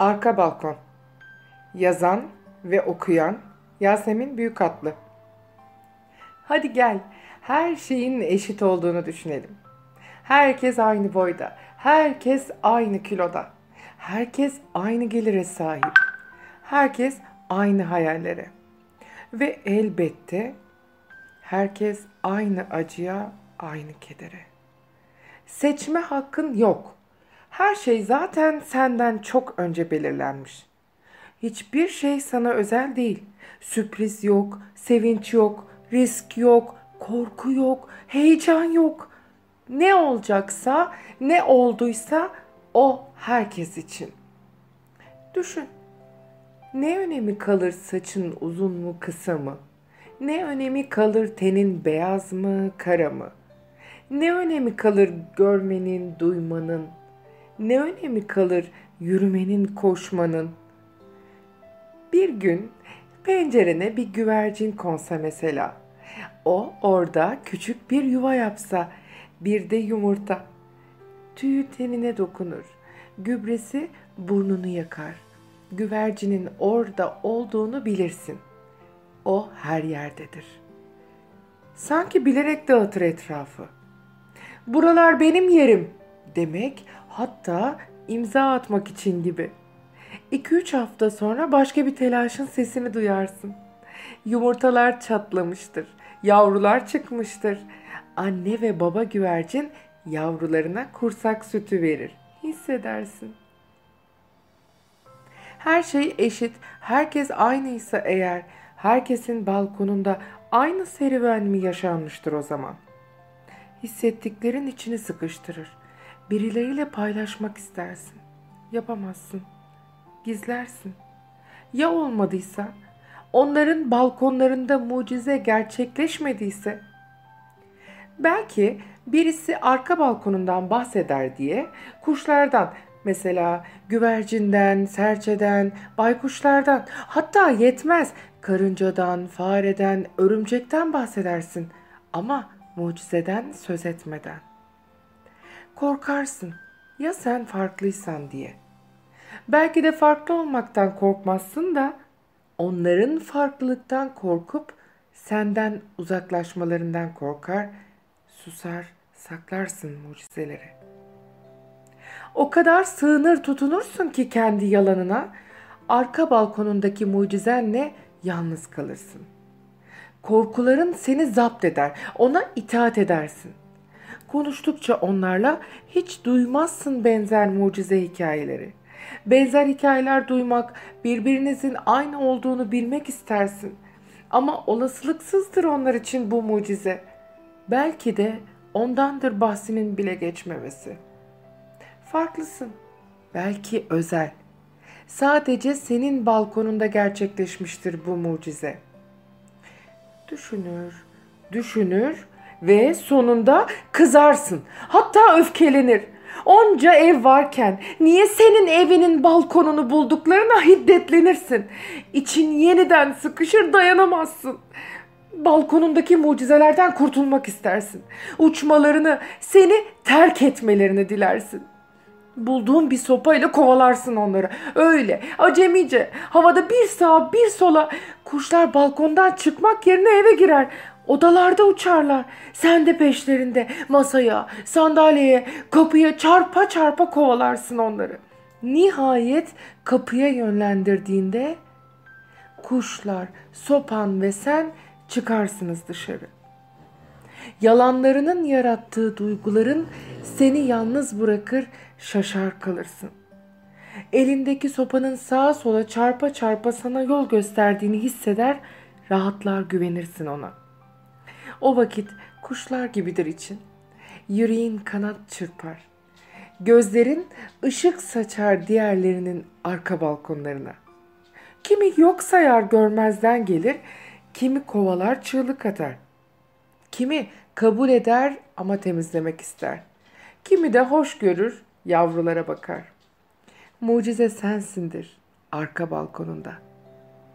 Arka Balkon Yazan ve okuyan Yasemin Büyükatlı Hadi gel, her şeyin eşit olduğunu düşünelim. Herkes aynı boyda, herkes aynı kiloda. Herkes aynı gelire sahip. Herkes aynı hayallere. Ve elbette herkes aynı acıya, aynı kedere. Seçme hakkın yok. Her şey zaten senden çok önce belirlenmiş. Hiçbir şey sana özel değil. Sürpriz yok, sevinç yok, risk yok, korku yok, heyecan yok. Ne olacaksa, ne olduysa o herkes için. Düşün. Ne önemi kalır saçın uzun mu kısa mı? Ne önemi kalır tenin beyaz mı kara mı? Ne önemi kalır görmenin, duymanın? Ne önemi kalır yürümenin, koşmanın? Bir gün pencerene bir güvercin konsa mesela. O orada küçük bir yuva yapsa, bir de yumurta. Tüyü tenine dokunur. Gübresi burnunu yakar. Güvercinin orada olduğunu bilirsin. O her yerdedir. Sanki bilerek dağıtır etrafı. Buralar benim yerim demek hatta imza atmak için gibi. 2-3 hafta sonra başka bir telaşın sesini duyarsın. Yumurtalar çatlamıştır. Yavrular çıkmıştır. Anne ve baba güvercin yavrularına kursak sütü verir. Hissedersin. Her şey eşit, herkes aynıysa eğer, herkesin balkonunda aynı serüven mi yaşanmıştır o zaman? Hissettiklerin içini sıkıştırır. Birileriyle paylaşmak istersin. Yapamazsın. Gizlersin. Ya olmadıysa? Onların balkonlarında mucize gerçekleşmediyse? Belki birisi arka balkonundan bahseder diye kuşlardan mesela güvercinden, serçeden, baykuşlardan hatta yetmez karıncadan, fareden, örümcekten bahsedersin ama mucizeden söz etmeden. Korkarsın ya sen farklıysan diye. Belki de farklı olmaktan korkmazsın da onların farklılıktan korkup senden uzaklaşmalarından korkar, susar, saklarsın mucizeleri. O kadar sığınır tutunursun ki kendi yalanına, arka balkonundaki mucizenle yalnız kalırsın. Korkuların seni zapt eder, ona itaat edersin. Konuştukça onlarla hiç duymazsın benzer mucize hikayeleri. Benzer hikayeler duymak, birbirinizin aynı olduğunu bilmek istersin. Ama olasılıksızdır onlar için bu mucize. Belki de ondandır bahsinin bile geçmemesi. Farklısın. Belki özel. Sadece senin balkonunda gerçekleşmiştir bu mucize. Düşünür, düşünür ve sonunda kızarsın. Hatta öfkelenir. Onca ev varken niye senin evinin balkonunu bulduklarına hiddetlenirsin. İçin yeniden sıkışır dayanamazsın. Balkonundaki mucizelerden kurtulmak istersin. Uçmalarını, seni terk etmelerini dilersin. Bulduğun bir sopayla kovalarsın onları. Öyle acemice havada bir sağa bir sola kuşlar balkondan çıkmak yerine eve girer. Odalarda uçarlar. Sen de peşlerinde masaya, sandalyeye, kapıya çarpa çarpa kovalarsın onları. Nihayet kapıya yönlendirdiğinde kuşlar, sopan ve sen çıkarsınız dışarı. Yalanlarının yarattığı duyguların seni yalnız bırakır, şaşar kalırsın. Elindeki sopanın sağa sola çarpa çarpa sana yol gösterdiğini hisseder, rahatlar güvenirsin ona. O vakit kuşlar gibidir için. Yüreğin kanat çırpar. Gözlerin ışık saçar diğerlerinin arka balkonlarına. Kimi yok sayar görmezden gelir, kimi kovalar çığlık atar. Kimi kabul eder ama temizlemek ister. Kimi de hoş görür, yavrulara bakar. Mucize sensindir arka balkonunda.''